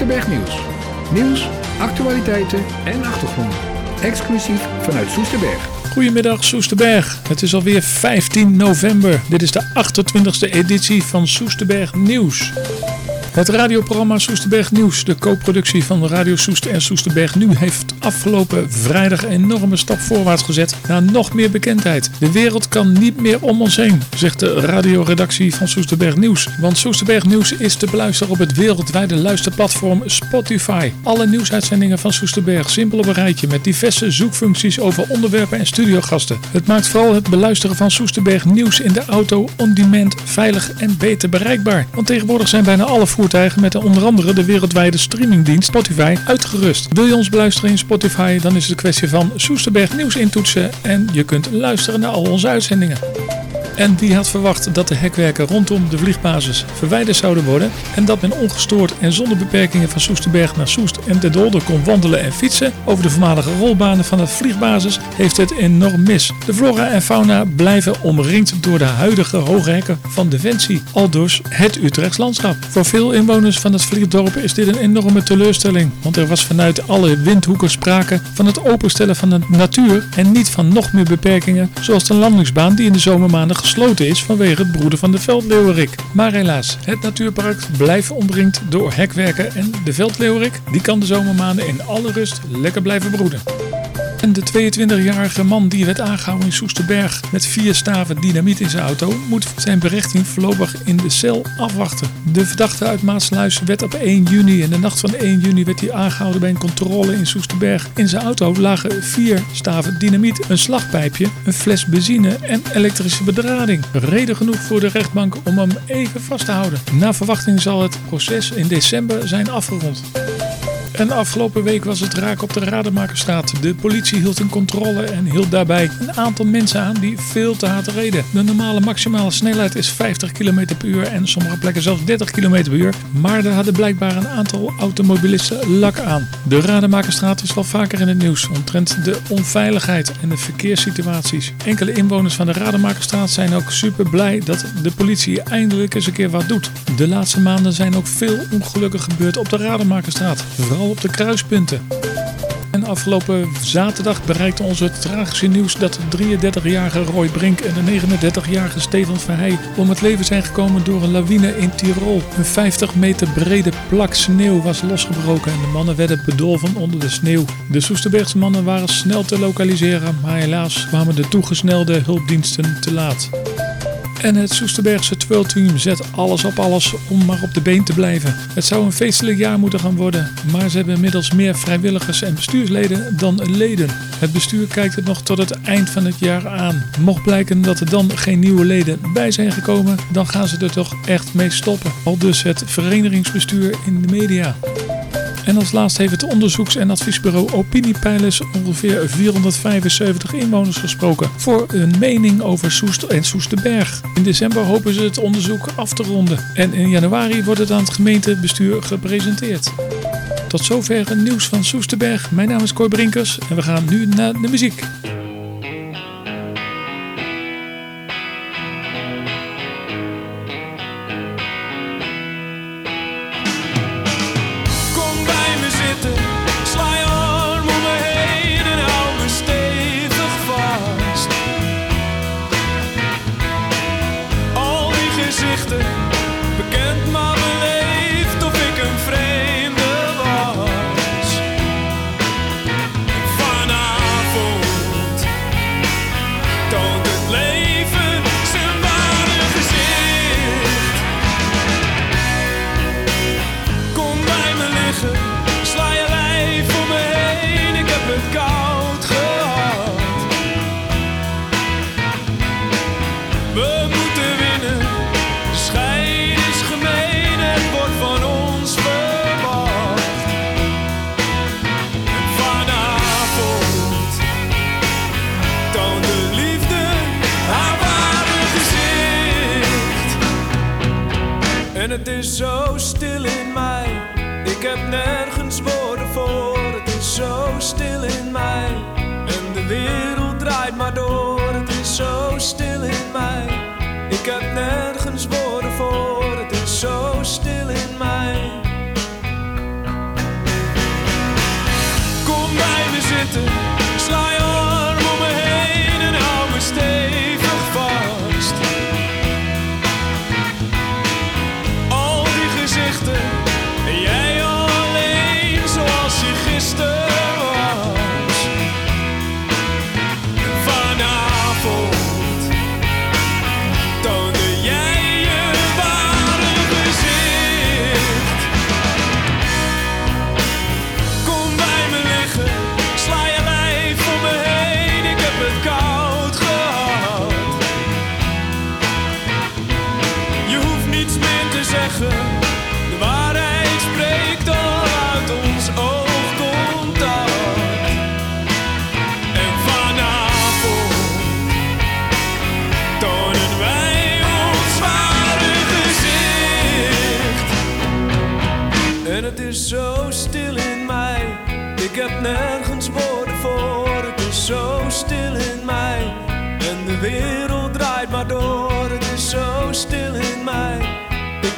Soesterberg Nieuws. Nieuws, actualiteiten en achtergronden. Exclusief vanuit Soesterberg. Goedemiddag Soesterberg. Het is alweer 15 november. Dit is de 28e editie van Soesterberg Nieuws. Het radioprogramma Soesterberg Nieuws, de co-productie van Radio Soest en Soesterberg Nu, heeft afgelopen vrijdag een enorme stap voorwaarts gezet naar nog meer bekendheid. De wereld kan niet meer om ons heen, zegt de radioredactie van Soesterberg Nieuws. Want Soesterberg Nieuws is te beluisteren op het wereldwijde luisterplatform Spotify. Alle nieuwsuitzendingen van Soesterberg simpel op een rijtje met diverse zoekfuncties over onderwerpen en studiogasten. Het maakt vooral het beluisteren van Soesterberg Nieuws in de auto on-demand veilig en beter bereikbaar. Want tegenwoordig zijn bijna alle voertuigen met onder andere de wereldwijde streamingdienst Spotify uitgerust. Wil je ons beluisteren in Spotify, dan is het een kwestie van Soesterberg nieuws intoetsen en je kunt luisteren naar al onze uitzendingen. En wie had verwacht dat de hekwerken rondom de vliegbasis verwijderd zouden worden en dat men ongestoord en zonder beperkingen van Soesterberg naar Soest en de Dolder kon wandelen en fietsen over de voormalige rolbanen van de vliegbasis, heeft het enorm mis. De flora en fauna blijven omringd door de huidige hoge hekken van Defensie, aldus het Utrechts landschap. Voor veel inwoners van het vliegdorp is dit een enorme teleurstelling, want er was vanuit alle windhoeken sprake van het openstellen van de natuur en niet van nog meer beperkingen zoals de landingsbaan die in de zomermaanden gesloten is vanwege het broeden van de veldleeuwerik. Maar helaas, het natuurpark blijft omringd door hekwerken en de veldleeuwerik die kan de zomermaanden in alle rust lekker blijven broeden. De 22-jarige man die werd aangehouden in Soesterberg met vier staven dynamiet in zijn auto moet zijn berechting voorlopig in de cel afwachten. De verdachte uit Maasluis werd op 1 juni en de nacht van 1 juni werd hij aangehouden bij een controle in Soesterberg. In zijn auto lagen vier staven dynamiet, een slagpijpje, een fles benzine en elektrische bedrading. Reden genoeg voor de rechtbank om hem even vast te houden. Na verwachting zal het proces in december zijn afgerond. En afgelopen week was het raak op de Rademakerstraat. De politie hield een controle en hield daarbij een aantal mensen aan die veel te hard reden. De normale maximale snelheid is 50 km per uur en sommige plekken zelfs 30 km per uur. Maar er hadden blijkbaar een aantal automobilisten lak aan. De Rademakerstraat is wel vaker in het nieuws omtrent de onveiligheid en de verkeerssituaties. Enkele inwoners van de Rademakerstraat zijn ook super blij dat de politie eindelijk eens een keer wat doet. De laatste maanden zijn ook veel ongelukken gebeurd op de Rademakerstraat. Vooral op de kruispunten. En afgelopen zaterdag bereikte ons het tragische nieuws dat de 33-jarige Roy Brink en de 39-jarige Stefan Verheij om het leven zijn gekomen door een lawine in Tirol. Een 50 meter brede plak sneeuw was losgebroken en de mannen werden bedolven onder de sneeuw. De Soesterbergse mannen waren snel te lokaliseren, maar helaas kwamen de toegesnelde hulpdiensten te laat. En het Soesterbergse twirlteam zet alles op alles om maar op de been te blijven. Het zou een feestelijk jaar moeten gaan worden, maar ze hebben inmiddels meer vrijwilligers en bestuursleden dan leden. Het bestuur kijkt het nog tot het eind van het jaar aan. Mocht blijken dat er dan geen nieuwe leden bij zijn gekomen, dan gaan ze er toch echt mee stoppen. Al dus het verenigingsbestuur in de media. En als laatste heeft het onderzoeks- en adviesbureau Opiniepeilers ongeveer 475 inwoners gesproken voor een mening over Soest en Soesterberg. In december hopen ze het onderzoek af te ronden en in januari wordt het aan het gemeentebestuur gepresenteerd. Tot zover het nieuws van Soesterberg. Mijn naam is Cor Brinkers en we gaan nu naar de muziek.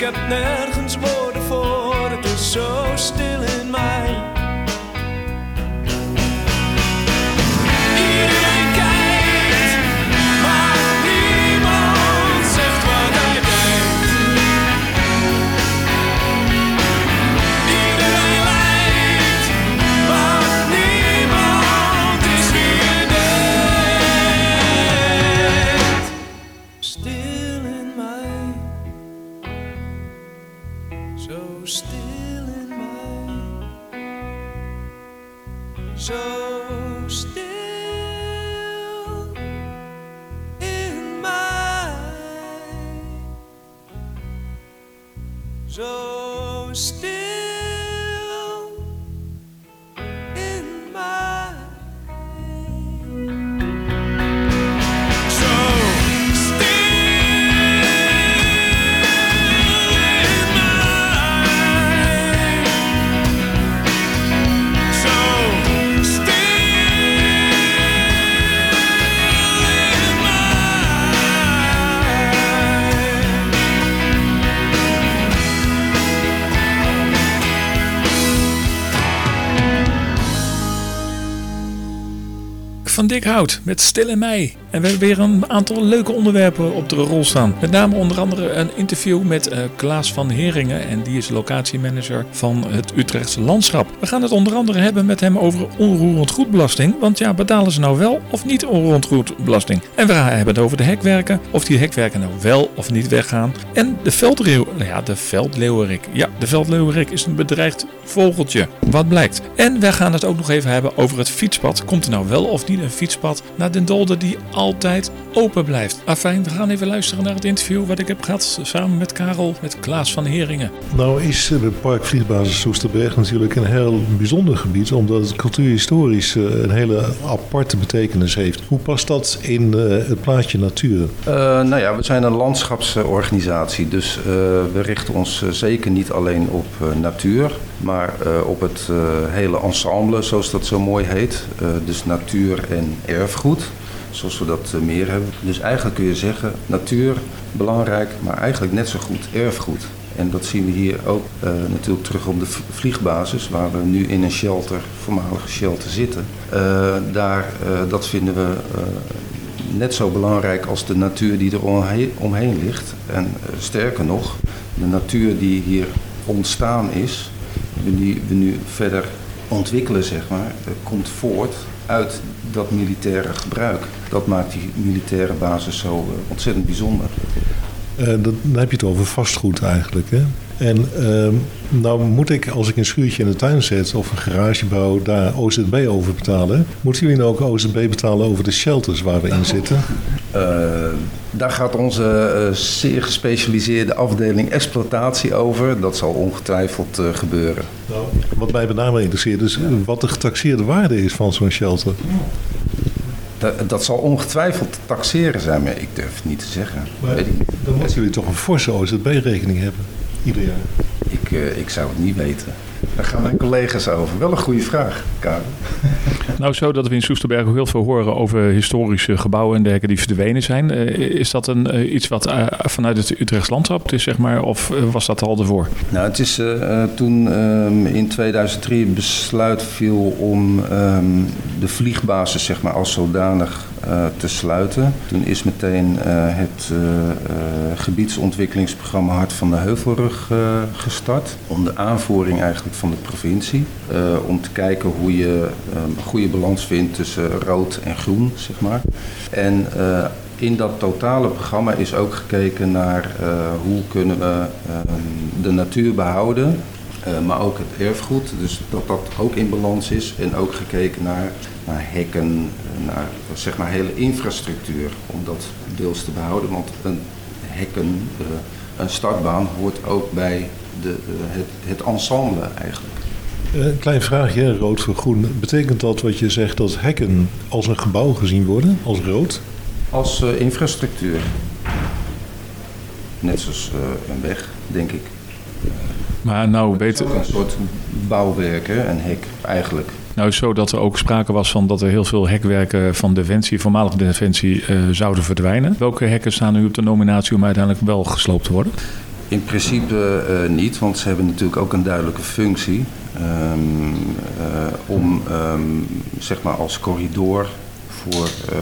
Ik Van Dick Hout met Stil in Mei. En we hebben weer een aantal leuke onderwerpen op de rol staan. Met name onder andere een interview met eh, Klaas van Heringen. En die is locatiemanager van het Utrechtse Landschap. We gaan het onder andere hebben met hem over onroerend goedbelasting. Want ja, betalen ze nou wel of niet onroerend goedbelasting? En we hebben het over de hekwerken. Of die hekwerken nou wel of niet weggaan. En de veldleeuw, nou ja, de veldleeuwerik. Ja, de veldleeuwerik is een bedreigd vogeltje. Wat blijkt. En we gaan het ook nog even hebben over het fietspad. Komt er nou wel of niet een fietspad naar Den Dolder die altijd open blijft? Afijn, we gaan even luisteren naar het interview wat ik heb gehad samen met Karel, met Klaas van Heringen. Nou is eh, het park Vliegbasis Soesterberg natuurlijk een heel bijzonder gebied, omdat het cultuurhistorisch eh, een hele aparte betekenis heeft. Hoe past dat in eh, het plaatje natuur? Eh, nou ja, we zijn een landschapsorganisatie, dus eh, we richten ons eh, zeker niet alleen op eh, natuur, maar eh, op het eh, hele ensemble, zoals dat zo mooi heet. Eh, dus natuur en erfgoed, zoals we dat eh, meer hebben. Dus eigenlijk kun je zeggen, natuur belangrijk, maar eigenlijk net zo goed erfgoed. En dat zien we hier ook eh, natuurlijk terug op de vliegbasis, waar we nu in een shelter, voormalige shelter zitten. Eh, daar, dat vinden we net zo belangrijk als de natuur die er omheen, ligt. En sterker nog, de natuur die hier ontstaan is, die we nu verder ontwikkelen, zeg maar, komt voort uit dat militaire gebruik. Dat maakt die militaire basis zo eh, ontzettend bijzonder. Eh, dat, dan heb je het over vastgoed eigenlijk. Hè? En ehm, nou moet ik, als ik een schuurtje in de tuin zet of een garage bouw, daar OZB over betalen. Moeten jullie nou ook OZB betalen over de shelters waar we in zitten? Eh, daar gaat onze eh, zeer gespecialiseerde afdeling exploitatie over. Dat zal ongetwijfeld eh, gebeuren. Nou, wat mij met name interesseert is wat de getaxeerde waarde is van zo'n shelter. Da- dat zal ongetwijfeld te taxeren zijn, maar ik durf het niet te zeggen. Maar Weet ik, niet. dan moeten jullie toch een forse OZB-rekening hebben, ieder jaar. Ik, eh, ik zou het niet weten. Daar gaan mijn collega's over. Wel een goede vraag, Karel. Nou, zo dat we in Soesterberg ook heel veel horen over historische gebouwen en dergelijke die verdwenen zijn. Eh, is dat een, eh, iets wat vanuit het Utrechts landschap is, zeg maar, of was dat al ervoor? Nou, het is toen ehm, in 2003 het besluit viel om ehm, de vliegbasis zeg maar, als zodanig eh, te sluiten. Toen is meteen eh, het eh, gebiedsontwikkelingsprogramma Hart van de Heuvelrug gestart. Onder aanvoering eigenlijk van de provincie. Om te kijken hoe je ehm, een goede balans vindt tussen rood en groen, zeg maar. En in dat totale programma is ook gekeken naar hoe kunnen we ehm, de natuur behouden, eh, maar ook het erfgoed. Dus dat dat ook in balans is. En ook gekeken naar, naar hekken, naar zeg maar hele infrastructuur om dat deels te behouden. Want een hekken, eh, een startbaan hoort ook bij de, eh, het, het ensemble eigenlijk. Eh, Een klein vraagje, rood voor groen. Betekent dat wat je zegt dat hekken als een gebouw gezien worden, als rood? Als eh, infrastructuur. Net zoals eh, een weg, denk ik. Maar nou Het is weten, ook een soort bouwwerk, hè, een hek eigenlijk. Nou is zo dat er ook sprake was van dat er heel veel hekwerken van Defensie, voormalige Defensie, eh, zouden verdwijnen. Welke hekken staan nu op de nominatie om uiteindelijk wel gesloopt te worden? In principe eh, niet, want ze hebben natuurlijk ook een duidelijke functie. ehm, eh, om ehm, zeg maar als corridor voor eh,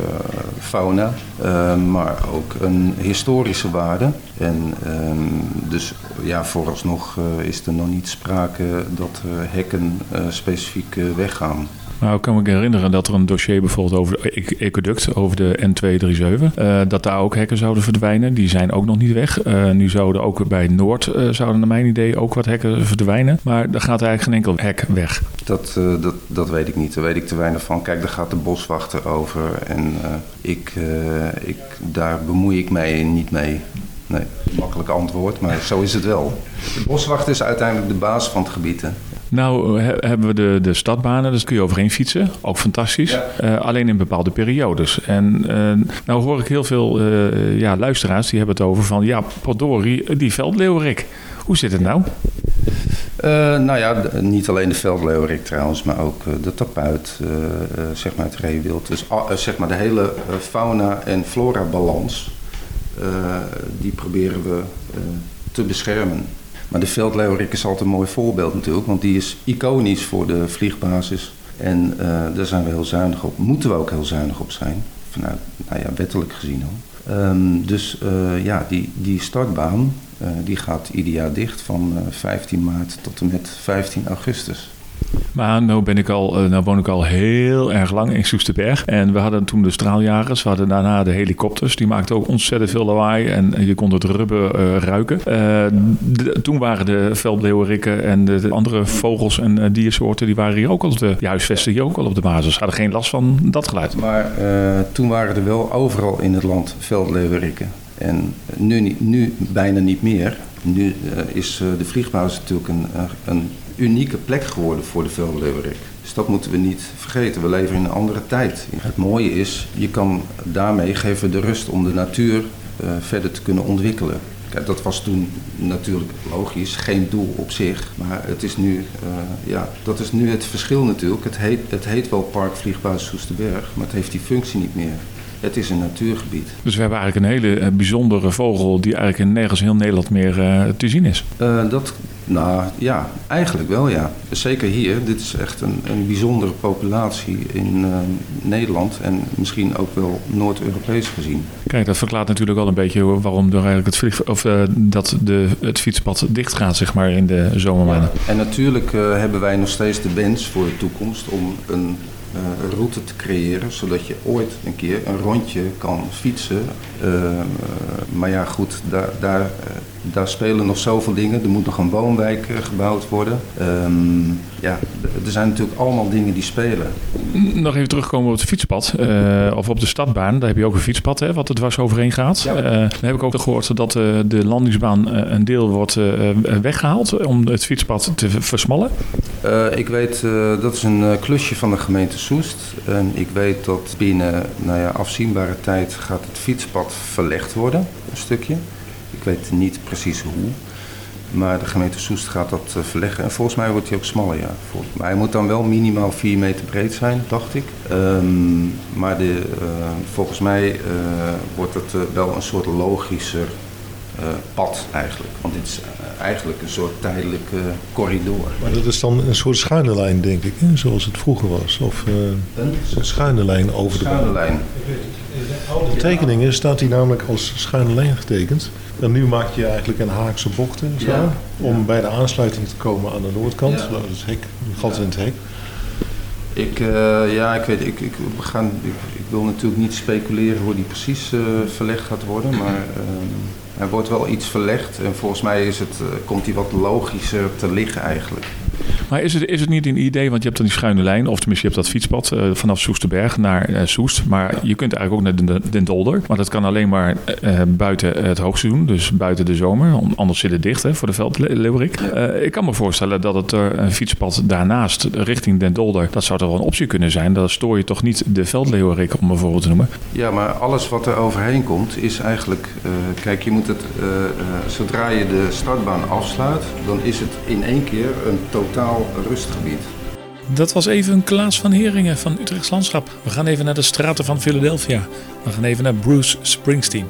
fauna, eh, maar ook een historische waarde. En ehm, dus ja, vooralsnog eh, is er nog niet sprake dat hekken specifiek weggaan. Nou, ik kan me herinneren dat er een dossier bijvoorbeeld over de e- ecoduct, over de N237, eh, dat daar ook hekken zouden verdwijnen. Die zijn ook nog niet weg. Eh, nu zouden ook bij Noord, eh, zouden naar mijn idee ook wat hekken verdwijnen. Maar er gaat eigenlijk geen enkel hek weg. Dat, dat, dat weet ik niet. Daar weet ik te weinig van. Kijk, daar gaat de boswachter over. En ik, ik, daar bemoei ik mij niet mee. Nee, makkelijk antwoord, maar zo is het wel. De boswachter is uiteindelijk de baas van het gebied. Nou he- hebben we de, de stadbanen, dus kun je overheen fietsen. Ook fantastisch. Ja. Eh, alleen in bepaalde periodes. En eh, nou hoor ik heel veel eh, ja, luisteraars die hebben het over van... ja, potdorie, die veldleeuwerik. Hoe zit het nou? Eh, nou ja, niet alleen de veldleeuwerik trouwens, maar ook eh, de tapuit, eh, eh, zeg maar het reewild. Dus a- eh, zeg maar de hele eh, fauna- en flora-balans, eh, die proberen we eh, te beschermen. Maar de veldleeuwerik is altijd een mooi voorbeeld natuurlijk, want die is iconisch voor de vliegbasis. En eh, daar zijn we heel zuinig op, moeten we ook heel zuinig op zijn, vanuit, nou ja, wettelijk gezien al. Ehm, dus eh, ja, die, die startbaan eh, die gaat ieder jaar dicht van eh, 15 maart tot en met 15 augustus. Maar nou, ben ik al, eh, nou woon ik al heel erg lang in Soesterberg. En we hadden toen de straaljagers. We hadden daarna de helikopters. Die maakten ook ontzettend veel lawaai. En je kon het rubber eh, ruiken. Eh, toen waren de veldleeuwerikken en de, de andere vogels en diersoorten... die waren hier ook al de, huisvesten hier ook al op de basis. Hadden geen last van dat geluid. Maar toen waren er wel overal in het land veldleeuwerikken. En nu, nu bijna niet meer. Nu is de vliegbasis natuurlijk een, een unieke plek geworden voor de veldleeuwerik. Dus dat moeten we niet vergeten. We leven in een andere tijd. Het mooie is, je kan daarmee geven de rust om de natuur eh, verder te kunnen ontwikkelen. Kijk, dat was toen natuurlijk logisch, geen doel op zich. Maar het is nu, eh, ja, dat is nu het verschil natuurlijk. Het heet, het heet wel Park Vliegbasis Soesterberg, maar het heeft die functie niet meer. Het is een natuurgebied. Dus we hebben eigenlijk een hele eh, bijzondere vogel... die eigenlijk in nergens heel Nederland meer eh, te zien is. Eh, dat, nou ja, eigenlijk wel ja. Zeker hier. Dit is echt een, een bijzondere populatie in Nederland en misschien ook wel Noord-Europees gezien. Kijk, dat verklaart natuurlijk wel een beetje waarom er eigenlijk het, vlieg, of, dat de, het fietspad dicht gaat zeg maar, in de zomermaanden. En natuurlijk hebben wij nog steeds de wens voor de toekomst om een eh, route te creëren, zodat je ooit een keer een rondje kan fietsen. Eh, maar ja, goed, daar, daar, eh, daar spelen nog zoveel dingen. Er moet nog een woonwijk gebouwd worden. Ehm, ja, er zijn natuurlijk allemaal dingen die spelen. Nog even terugkomen op het fietspad, of op de stadbaan. Daar heb je ook een fietspad, hè, wat er dwars overheen gaat. Ja. Dan heb ik ook gehoord dat de landingsbaan een deel wordt eh, weggehaald om het fietspad te versmallen. Eh, ik weet, eh, dat is een eh, klusje van de gemeente Soest. En ik weet dat binnen nou ja, afzienbare tijd gaat het fietspad verlegd worden, een stukje. Ik weet niet precies hoe. Maar de gemeente Soest gaat dat verleggen. En volgens mij wordt hij ook smaller, ja. Maar hij moet dan wel minimaal 4 meter breed zijn, dacht ik. Ehm, maar de, volgens mij wordt het wel een soort logischer pad eigenlijk. Want dit is eh, eigenlijk een soort tijdelijke corridor. Maar dat is dan een soort schuine lijn, denk ik, hè? zoals het vroeger was. Of eh, Een schuine lijn over de schuine lijn. De tekeningen staat die namelijk als schuine lijn getekend. En nu maak je eigenlijk een haakse bocht hè, zo, Ja. om bij de aansluiting te komen aan de noordkant. Ja. Dat is hek, gat in het hek. Ik, eh, ja, ik weet, ik, ik, we gaan, ik, ik wil natuurlijk niet speculeren hoe die precies eh, verlegd gaat worden, maar eh, er wordt wel iets verlegd en volgens mij is het, eh, komt die wat logischer te liggen eigenlijk. Maar is het, is het niet een idee, want je hebt dan die schuine lijn, of tenminste je hebt dat fietspad eh, vanaf Soesterberg naar eh, Soest. Maar je kunt eigenlijk ook naar Den, Den Dolder. Maar dat kan alleen maar eh, buiten het hoogseizoen, dus buiten de zomer. Om- Anders zit het dicht hè, voor de veldleeuwerik. Ik kan me voorstellen dat het er een fietspad daarnaast richting Den Dolder, dat zou toch wel een optie kunnen zijn. Dan stoor je toch niet de veldleeuwerik, om een voorbeeld te noemen. Ja, maar alles wat er overheen komt is eigenlijk... kijk, je moet het... zodra je de startbaan afsluit, dan is het in één keer een totaal rustgebied. Dat was even Klaas van Heringen van Utrechts Landschap. We gaan even naar de straten van Philadelphia. We gaan even naar Bruce Springsteen.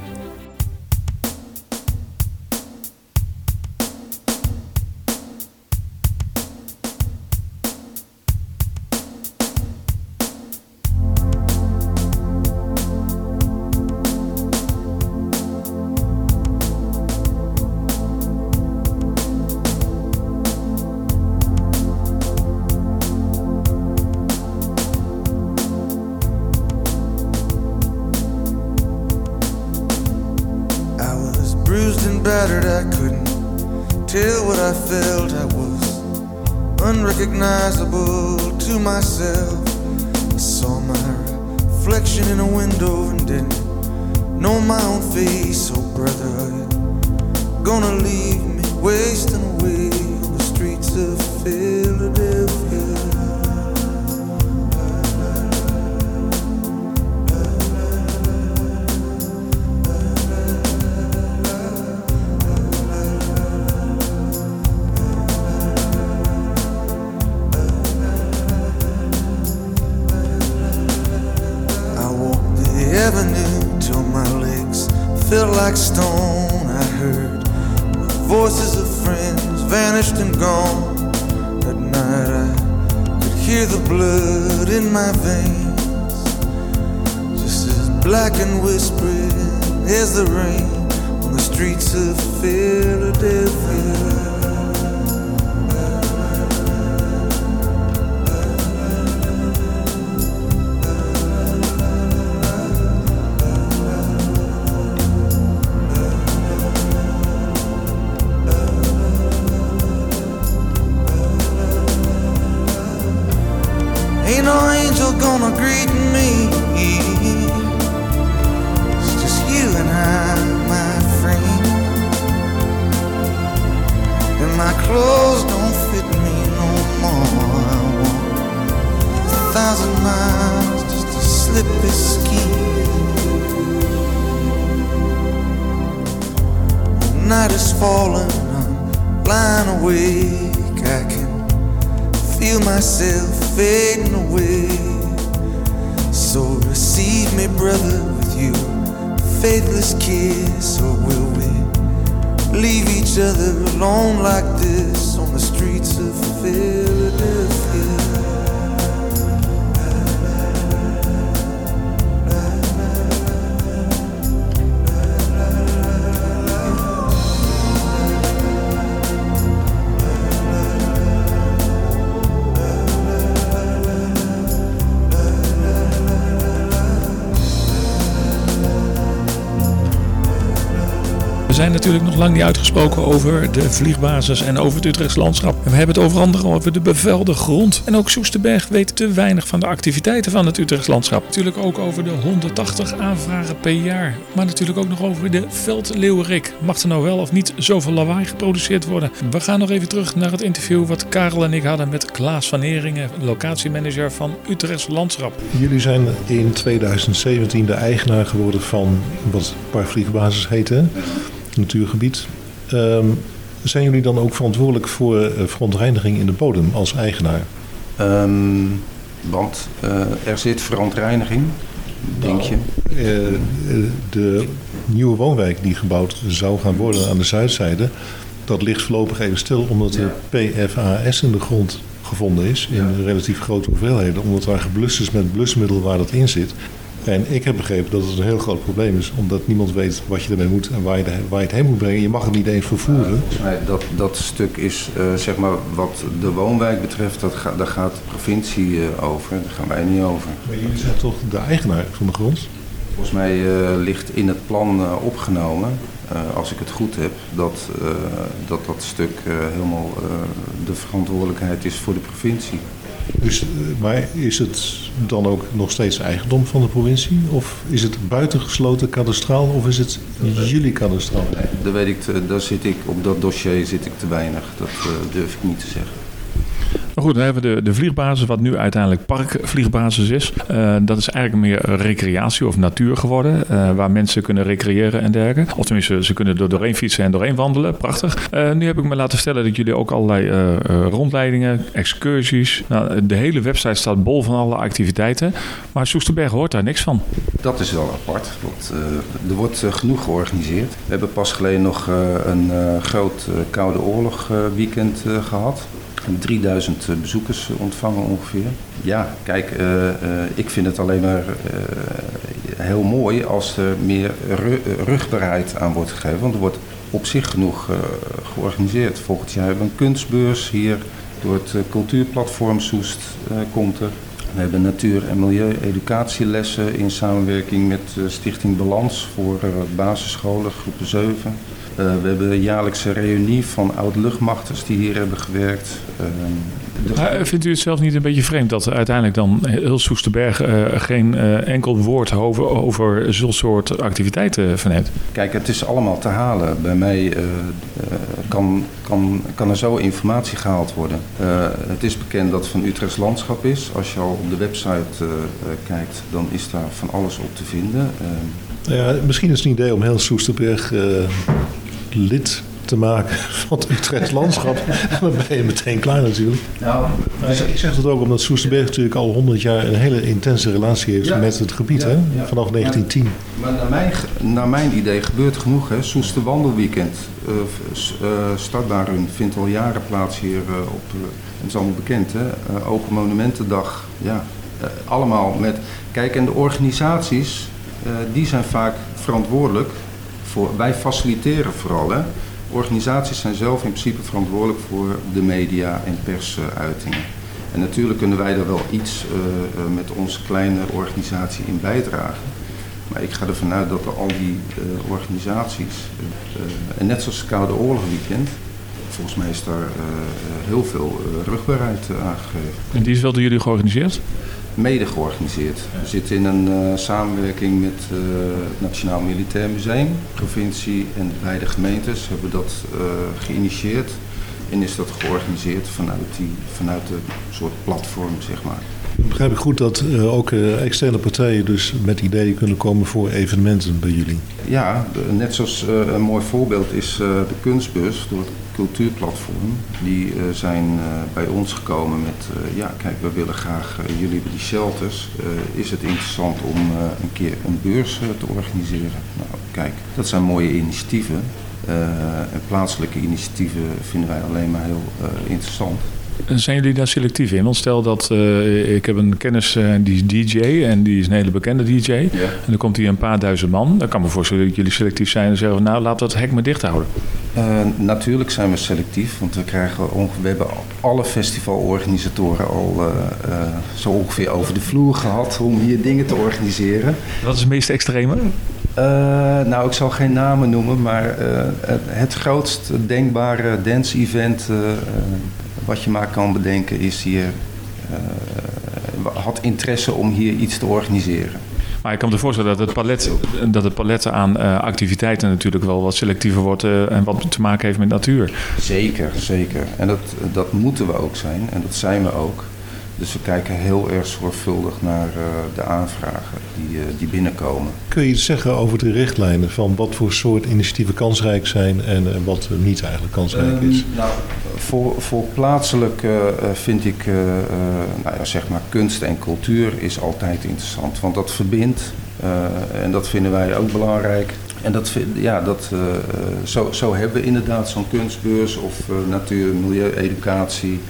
Lang niet uitgesproken over de vliegbasis en over het Utrechts landschap. We hebben het over andere over de bevelde grond. En ook Soesterberg weet te weinig van de activiteiten van het Utrechts landschap. Natuurlijk ook over de 180 aanvragen per jaar. Maar natuurlijk ook nog over de veldleeuwerik. Mag er nou wel of niet zoveel lawaai geproduceerd worden? We gaan nog even terug naar het interview wat Karel en ik hadden met Klaas van Heringen, locatiemanager van Utrechts landschap. Jullie zijn in 2017 de eigenaar geworden van wat Parvliegbasis heette, natuurgebied. Ehm, zijn jullie dan ook verantwoordelijk voor eh, verontreiniging in de bodem als eigenaar? Ehm, want eh, er zit verontreiniging, denk je? Eh, eh, de nieuwe woonwijk die gebouwd zou gaan worden aan de zuidzijde, dat ligt voorlopig even stil omdat er PFAS in de grond gevonden is in relatief grote hoeveelheden, omdat daar geblust is met blusmiddel waar dat in zit. En ik heb begrepen dat het een heel groot probleem is, omdat niemand weet wat je ermee moet en waar je, de- waar je het heen moet brengen. Je mag het niet eens vervoeren. Nee, dat, dat stuk is, eh, zeg maar, wat de woonwijk betreft, dat ga- daar gaat de provincie eh, over. Daar gaan wij niet over. Maar jullie zijn toch de eigenaar van de grond? Volgens mij uh, ligt in het plan uh, opgenomen, uh, als ik het goed heb, dat dat, dat stuk helemaal de verantwoordelijkheid is voor de provincie. Dus, maar is het dan ook nog steeds eigendom van de provincie? Of is het buitengesloten kadastraal of is het jullie kadastraal? Daar, weet ik daar zit ik, op dat dossier zit ik te weinig. Dat durf ik niet te zeggen. Maar goed, dan hebben we de, de vliegbasis, wat nu uiteindelijk parkvliegbasis is. Uh, dat is eigenlijk meer recreatie of natuur geworden, uh, waar mensen kunnen recreëren en dergelijke. Of tenminste, ze kunnen er doorheen fietsen en doorheen wandelen. Prachtig. Uh, nu heb ik me laten vertellen dat jullie ook allerlei rondleidingen, excursies. Nou, de hele website staat bol van alle activiteiten. Maar Soesterberg hoort daar niks van. Dat is wel apart, want er wordt genoeg georganiseerd. We hebben pas geleden nog een groot Koude Oorlog weekend gehad. 3000 bezoekers ontvangen ongeveer. Ja, kijk, uh, uh, ik vind het alleen maar heel mooi als er meer rugbaarheid aan wordt gegeven. Want er wordt op zich genoeg georganiseerd. Volgend jaar hebben we een kunstbeurs hier door het cultuurplatform Soest komt er. We hebben natuur- en milieu-educatielessen in samenwerking met Stichting Balans voor basisscholen, groepen 7. Uh, we hebben een jaarlijkse reunie van oud-luchtmachters die hier hebben gewerkt. Uh, de... vindt u het zelf niet een beetje vreemd dat uiteindelijk dan heel Soesterberg uh, geen enkel woord over, over zulke soort activiteiten verneemt? Kijk, het is allemaal te halen. Bij mij kan, kan, kan er zo informatie gehaald worden. het is bekend dat het van Utrechts landschap is. Als je al op de website kijkt, dan is daar van alles op te vinden. Ja, misschien is het een idee om heel Soesterberg lid te maken van het Utrecht landschap. dan ben je meteen klaar natuurlijk. Nou, ik zeg dat ook omdat Soesterberg natuurlijk al 100 jaar een hele intense relatie heeft ja, met het gebied, ja, hè? Ja. vanaf 1910. Maar, maar naar, mijn, naar mijn idee gebeurt genoeg. Hè? Soester Wandelweekend, uh, uh, startbaarrun, vindt al jaren plaats hier uh, op. het is allemaal bekend, hè? Open Monumentendag. Ja, allemaal met. Kijk, en de organisaties, die zijn vaak verantwoordelijk voor, wij faciliteren vooral. Organisaties zijn zelf in principe verantwoordelijk voor de media en persuitingen. En natuurlijk kunnen wij daar wel iets uh, met onze kleine organisatie in bijdragen. Maar ik ga ervan uit dat er al die uh, organisaties, en net zoals Koude Oorlog Weekend, volgens mij is daar heel veel rugbaarheid aangegeven. En die is wel door jullie georganiseerd? Mede georganiseerd. We zitten in een uh, samenwerking met uh, het Nationaal Militair Museum, provincie en beide gemeentes hebben dat uh, geïnitieerd. En is dat georganiseerd vanuit, die, vanuit een soort platform, zeg maar. Begrijp ik goed dat uh, ook uh, externe partijen dus met ideeën kunnen komen voor evenementen bij jullie? Ja, net zoals uh, een mooi voorbeeld is de kunstbus door het cultuurplatform. Die zijn bij ons gekomen met, ja kijk we willen graag, jullie hebben die shelters. is het interessant om een keer een beurs te organiseren? Nou kijk, dat zijn mooie initiatieven. en plaatselijke initiatieven vinden wij alleen maar heel interessant. Zijn jullie daar selectief in? Want stel dat uh, ik heb een kennis uh, die is DJ en die is een hele bekende DJ. Ja. En dan komt hier een paar duizend man. Dan kan me voorstellen dat jullie selectief zijn en zeggen nou laat dat hek maar dicht houden. Uh, natuurlijk zijn we selectief, want we, krijgen we hebben alle festivalorganisatoren al zo ongeveer over de vloer gehad om hier dingen te organiseren. Wat is het meest extreme? Uh, nou, ik zal geen namen noemen, maar uh, het grootst denkbare dance-event uh, wat je maar kan bedenken is hier, had interesse om hier iets te organiseren. Maar ik kan me voorstellen dat het palet, dat het palet aan activiteiten natuurlijk wel wat selectiever wordt en wat te maken heeft met natuur. Zeker, zeker. En dat, dat moeten we ook zijn en dat zijn we ook. Dus we kijken heel erg zorgvuldig naar uh, de aanvragen die, uh, die binnenkomen. Kun je iets zeggen over de richtlijnen van wat voor soort initiatieven kansrijk zijn en uh, wat niet eigenlijk kansrijk is? Um, nou, voor, voor plaatselijk vind ik, nou ja, zeg maar, kunst en cultuur is altijd interessant, want dat verbindt en dat vinden wij ook belangrijk. En dat, ja, dat, uh, zo, zo hebben we inderdaad zo'n kunstbeurs of uh, natuur- en milieu-educatie.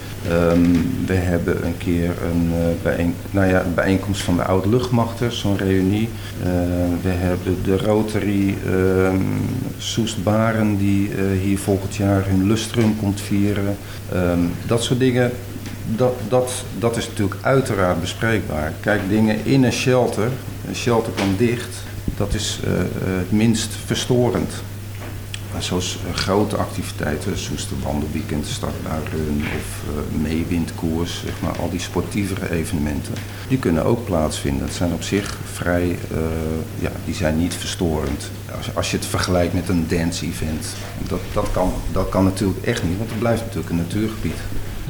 Um, we hebben een keer een uh, bijeen, nou ja, bijeenkomst van de oude luchtmachten, zo'n reunie. we hebben de Rotary um, Soest Baren die hier volgend jaar hun lustrum komt vieren. Um, dat soort dingen, dat, dat, dat is natuurlijk uiteraard bespreekbaar. Kijk, dingen in een shelter, een shelter kan dicht dat is eh, het minst verstorend. Zoals eh, grote activiteiten, Soesterbandenweekend, Startbuikrun of uh, meewindkoers, zeg maar, al die sportievere evenementen, die kunnen ook plaatsvinden. Het zijn op zich vrij, ja, die zijn niet verstorend. Als, als je het vergelijkt met een dance-event, dat, dat, kan, dat kan natuurlijk echt niet, want het blijft natuurlijk een natuurgebied.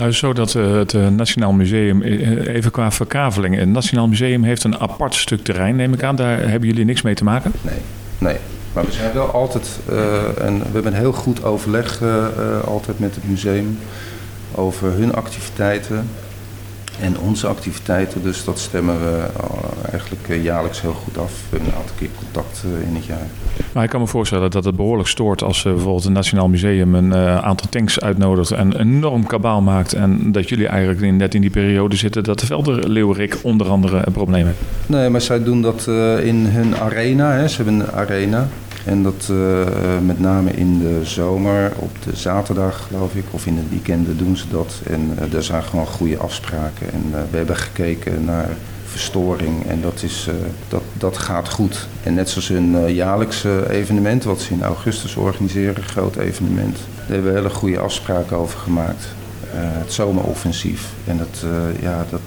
Nou, zo dat uh, het Nationaal Museum, even qua verkaveling, het Nationaal Museum heeft een apart stuk terrein, neem ik aan. Daar hebben jullie niks mee te maken? Nee, nee. Maar we zijn wel altijd, en we hebben een heel goed overleg altijd met het museum over hun activiteiten en onze activiteiten. Dus dat stemmen we eigenlijk jaarlijks heel goed af. We hebben een aantal keer contact in het jaar. Maar ik kan me voorstellen dat het behoorlijk stoort als bijvoorbeeld het Nationaal Museum een aantal tanks uitnodigt en een enorm kabaal maakt. En dat jullie eigenlijk in, net in die periode zitten dat de Velder-Leeuwerik onder andere een probleem heeft. Nee, maar zij doen dat in hun arena. Hè. Ze hebben een arena. En dat uh, met name in de zomer, op de zaterdag geloof ik, of in de weekenden doen ze dat. En uh, daar zijn gewoon goede afspraken. En uh, we hebben gekeken naar verstoring en dat, is, dat, dat gaat goed. En net zoals hun jaarlijkse evenement, wat ze in augustus organiseren, een groot evenement. Daar hebben we hele goede afspraken over gemaakt. het zomeroffensief. En dat, ja, dat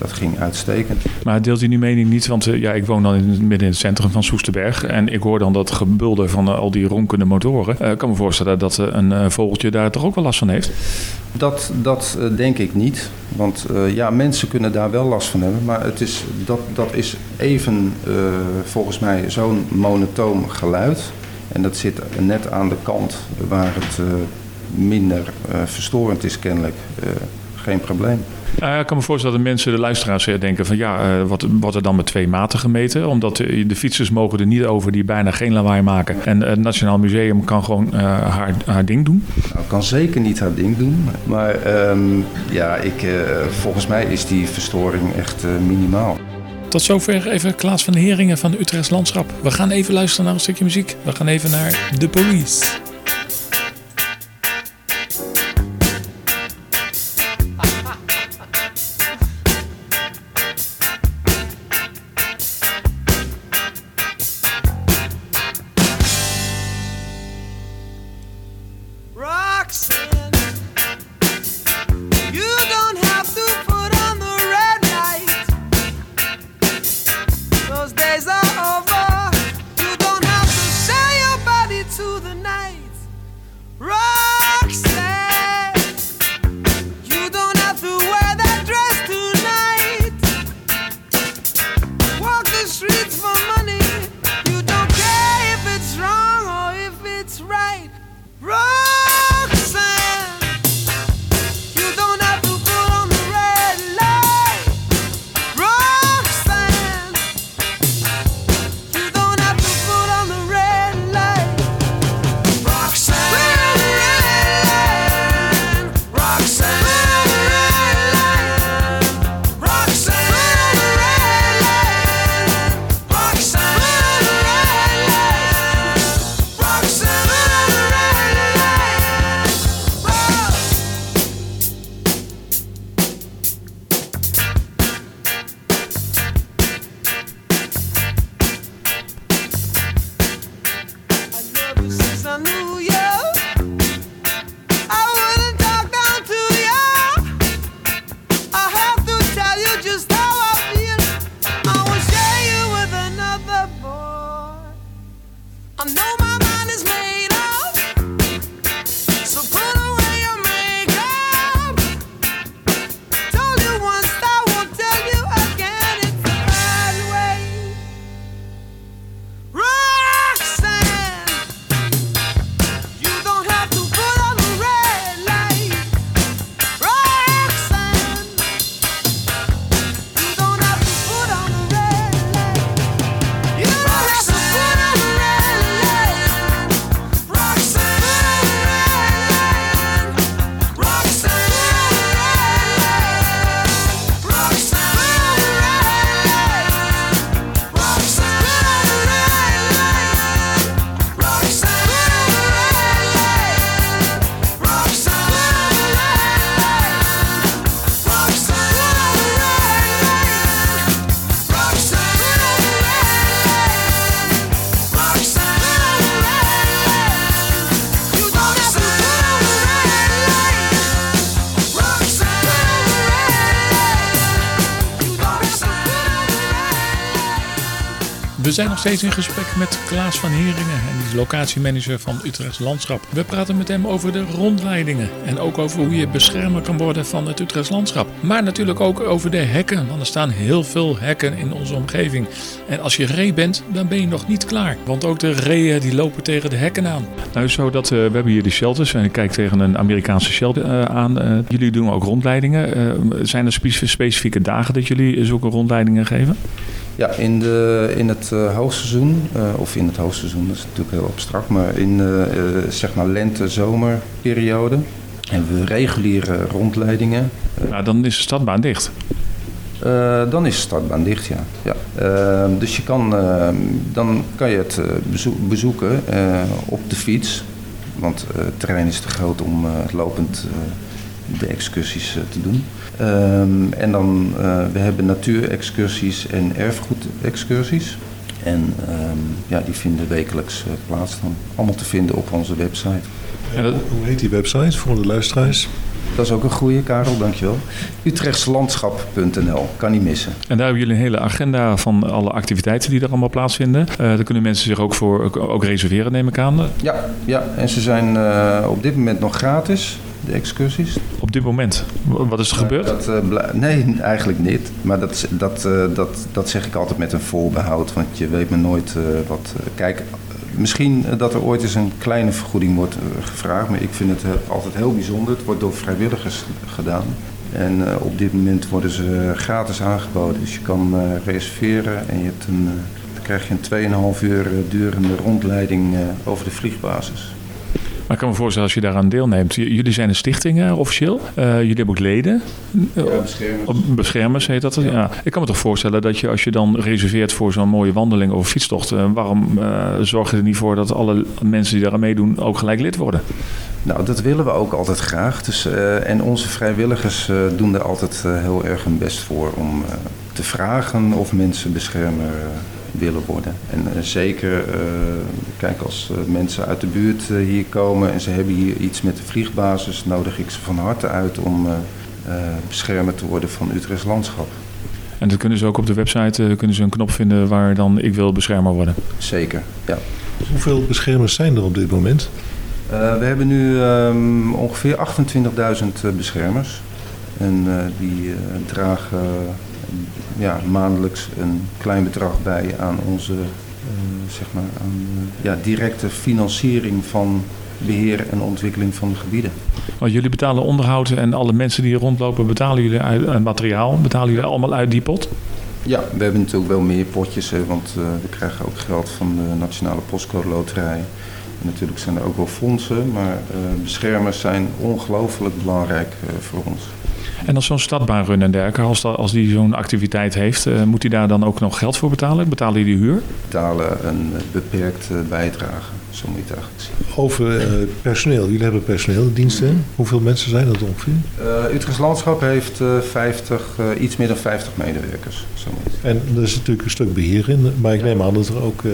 dat ging uitstekend. Maar deelt u die mening niet? Want uh, ja, ik woon dan in, midden in het centrum van Soesterberg. En ik hoor dan dat gebulder van uh, al die ronkende motoren. Uh, ik kan me voorstellen dat een vogeltje daar toch ook wel last van heeft. Dat, dat denk ik niet. Want ja, mensen kunnen daar wel last van hebben. Maar het is, dat, dat is even volgens mij zo'n monotoom geluid. En dat zit net aan de kant waar het minder verstorend is kennelijk. Geen probleem. Uh, ik kan me voorstellen dat mensen, de luisteraars, denken van ja, uh, wat wordt er dan met twee maten gemeten? Omdat de, de, fietsers mogen er niet over die bijna geen lawaai maken. En het Nationaal Museum kan gewoon uh, haar, haar ding doen. Nou, kan zeker niet haar ding doen. Maar um, ja, ik, volgens mij is die verstoring echt minimaal. Tot zover even Klaas van Heringen van Utrechts Landschap. We gaan even luisteren naar een stukje muziek. We gaan even naar The Police. Zijn nog steeds in gesprek met Klaas van Heringen en die is locatiemanager van Utrechts Landschap. We praten met hem over de rondleidingen en ook over hoe je beschermer kan worden van het Utrechts Landschap. Maar natuurlijk ook over de hekken, want er staan heel veel hekken in onze omgeving. En als je ree bent, dan ben je nog niet klaar, want ook de reeën die lopen tegen de hekken aan. Nou zo dat eh, we hebben hier de shelters en ik kijk tegen een Amerikaanse shelter eh, aan. Eh, jullie doen ook rondleidingen. Zijn er speci- specifieke dagen dat jullie zulke rondleidingen geven? Ja, in, de, in het eh, hoogseizoen, eh, of in het hoogseizoen, dat is natuurlijk heel abstract, maar in de eh, zeg maar lente-zomerperiode hebben we reguliere rondleidingen. Nou, dan is de stadbaan dicht. Dan is de startbaan dicht, ja. ja. Eh, dus je kan, eh, dan kan je het bezoe- bezoeken op de fiets. Want het terrein is te groot om lopend de excursies te doen. Ehm, en dan, eh, we hebben natuurexcursies en erfgoedexcursies. En ehm, ja, die vinden wekelijks eh, plaats dan. Allemaal te vinden op onze website. Dat- Hoe heet die website voor de luisteraars? Dat is ook een goede, Karel, dankjewel. Utrechtslandschap.nl, kan niet missen. En daar hebben jullie een hele agenda van alle activiteiten die er allemaal plaatsvinden. Eh daar kunnen mensen zich ook voor ook reserveren, neem ik aan. Ja, ja, en ze zijn eh, op dit moment nog gratis, de excursies. Op dit moment. Wat is er gebeurd? Dat, eh, nee, eigenlijk niet. Maar dat, dat, eh, dat, dat zeg ik altijd met een voorbehoud, want je weet maar nooit eh, wat... kijk, misschien dat er ooit eens een kleine vergoeding wordt gevraagd, maar ik vind het altijd heel bijzonder. Het wordt door vrijwilligers gedaan. En op dit moment worden ze gratis aangeboden. Dus je kan reserveren en je hebt een, dan krijg je een 2,5 uur durende rondleiding over de vliegbasis. Maar ik kan me voorstellen als je daaraan deelneemt. J- Jullie zijn een stichting officieel. Eh, jullie hebben ook leden. Eh, beschermers heet dat. Ja. Ik kan me toch voorstellen dat je als je dan reserveert voor zo'n mooie wandeling of fietstocht, eh, waarom zorg je er niet voor dat alle mensen die daaraan meedoen ook gelijk lid worden? Nou, dat willen we ook altijd graag. Dus, en onze vrijwilligers doen er altijd heel erg hun best voor om te vragen of mensen beschermer eh, willen worden. En eh, zeker, eh, kijk, als eh, mensen uit de buurt hier komen en ze hebben hier iets met de vliegbasis, nodig ik ze van harte uit om beschermer te worden van Utrechts landschap. En dat kunnen ze ook op de website eh, kunnen ze een knop vinden waar dan ik wil beschermer worden. Zeker, ja. Hoeveel beschermers zijn er op dit moment? Eh, we hebben nu ehm, ongeveer 28.000 eh, beschermers. En eh, die eh, dragen ja, maandelijks een klein bedrag bij aan onze eh, zeg maar, aan, eh, ja, directe financiering van beheer en ontwikkeling van de gebieden. Want jullie betalen onderhoud en alle mensen die hier rondlopen betalen jullie uit eh, materiaal. Betalen jullie allemaal uit die pot? Ja, we hebben natuurlijk wel meer potjes, hè, want we krijgen ook geld van de Nationale Postcode Loterij. En natuurlijk zijn er ook wel fondsen, maar beschermers zijn ongelooflijk belangrijk voor ons. En als zo'n stadbaan runnen en dergelijke, als, dat, als die zo'n activiteit heeft, eh, moet hij daar dan ook nog geld voor betalen? Betalen jullie de huur? betalen een eh, beperkte bijdrage. Zo moet je het eigenlijk zien. Over eh, personeel. Jullie hebben personeeldiensten. Hoeveel mensen zijn dat ongeveer? Uh, Utrechts Landschap heeft eh, 50, eh, iets meer dan 50 medewerkers. Zo moet je het. En er is natuurlijk een stuk beheer in. Maar ik neem aan dat er ook eh,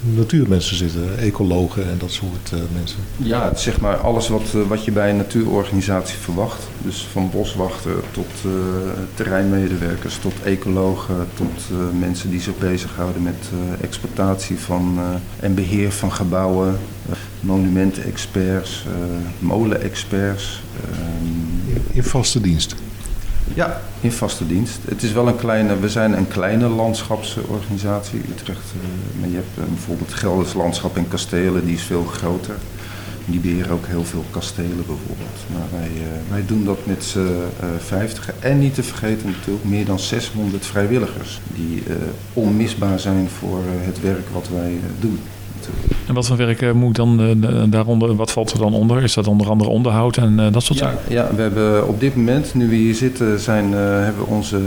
natuurmensen zitten. Ecologen en dat soort eh, mensen. Ja, het zeg maar alles wat, eh, wat je bij een natuurorganisatie verwacht. Dus van boswachter tot eh, terreinmedewerkers, tot ecologen, tot mensen die zich bezighouden met exploitatie van en beheer van gebouwen, monumentenexperts, molenexperts. ehm, in vaste dienst. Ja, in vaste dienst. Het is wel een kleine, we zijn een kleine landschapsorganisatie, Utrecht. eh, maar je hebt eh, bijvoorbeeld Gelders Landschap en Kastelen, die is veel groter. Die beheren ook heel veel kastelen bijvoorbeeld. Maar wij, eh, wij doen dat met z'n vijftigen. En niet te vergeten natuurlijk meer dan 600 vrijwilligers. Die onmisbaar zijn voor het werk wat wij doen. En wat voor werk eh, moet dan eh, daaronder, wat valt er dan onder? Is dat onder andere onderhoud en eh, dat soort Ja, zaken? ja, we hebben op dit moment, nu we hier zitten, zijn, hebben we onze